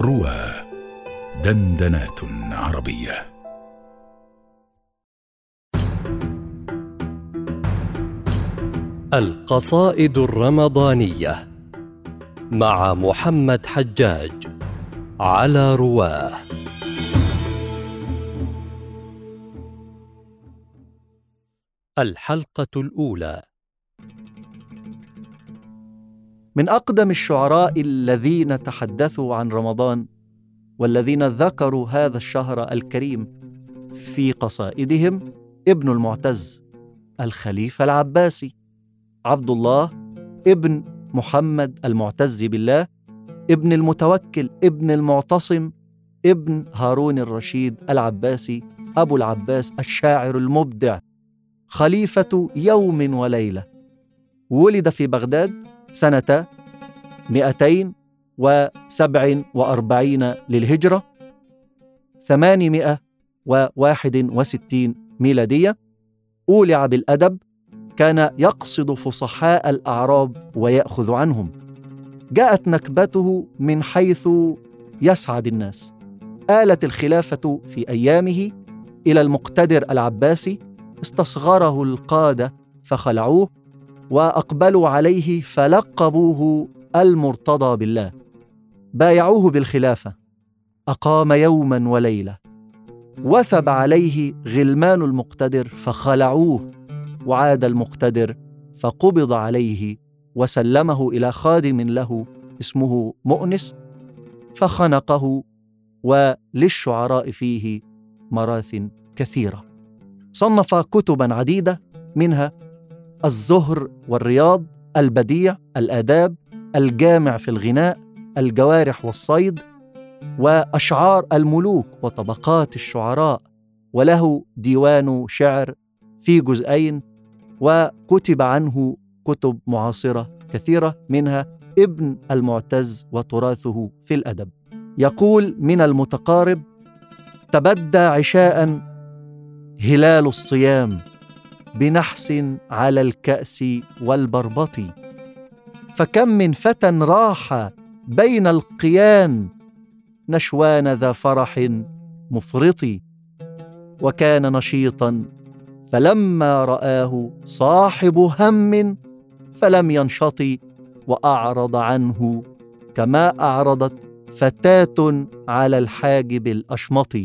روى دندنات عربية. القصائد الرمضانية مع محمد حجاج على رواه الحلقة الأولى. من أقدم الشعراء الذين تحدثوا عن رمضان والذين ذكروا هذا الشهر الكريم في قصائدهم ابن المعتز الخليفة العباسي عبد الله ابن محمد المعتز بالله ابن المتوكل ابن المعتصم ابن هارون الرشيد العباسي أبو العباس الشاعر المبدع خليفة يوم وليلة. ولد في بغداد سنة 247 للهجرة 861 ميلادية. أولع بالأدب كان يقصد فصحاء الأعراب ويأخذ عنهم. جاءت نكبته من حيث يسعد الناس آلت الخلافة في أيامه إلى المقتدر العباسي استصغره القادة فخلعوه. وأقبلوا عليه فلقبوه المرتضى بالله. بايعوه بالخلافة. أقام يوما وليلة. وثب عليه غلمان المقتدر فخلعوه. وعاد المقتدر فقبض عليه وسلمه إلى خادم له اسمه مؤنس فخنقه وللشعراء فيه مراث كثيرة. صنف كتبا عديدة منها الزهر والرياض البديع الآداب الجامع في الغناء الجوارح والصيد وأشعار الملوك وطبقات الشعراء وله ديوان شعر في جزئين وكتب عنه كتب معاصرة كثيرة منها ابن المعتز وتراثه في الأدب. يقول من المتقارب تبدى عشاء هلال الصيام. بنحس على الكأس والبربط. فكم من فتى راح بين القيان نشوان ذا فرح مفرط. وكان نشيطا فلما رآه صاحب هم فلم ينشط وأعرض عنه كما أعرضت فتاة على الحاجب الأشمط.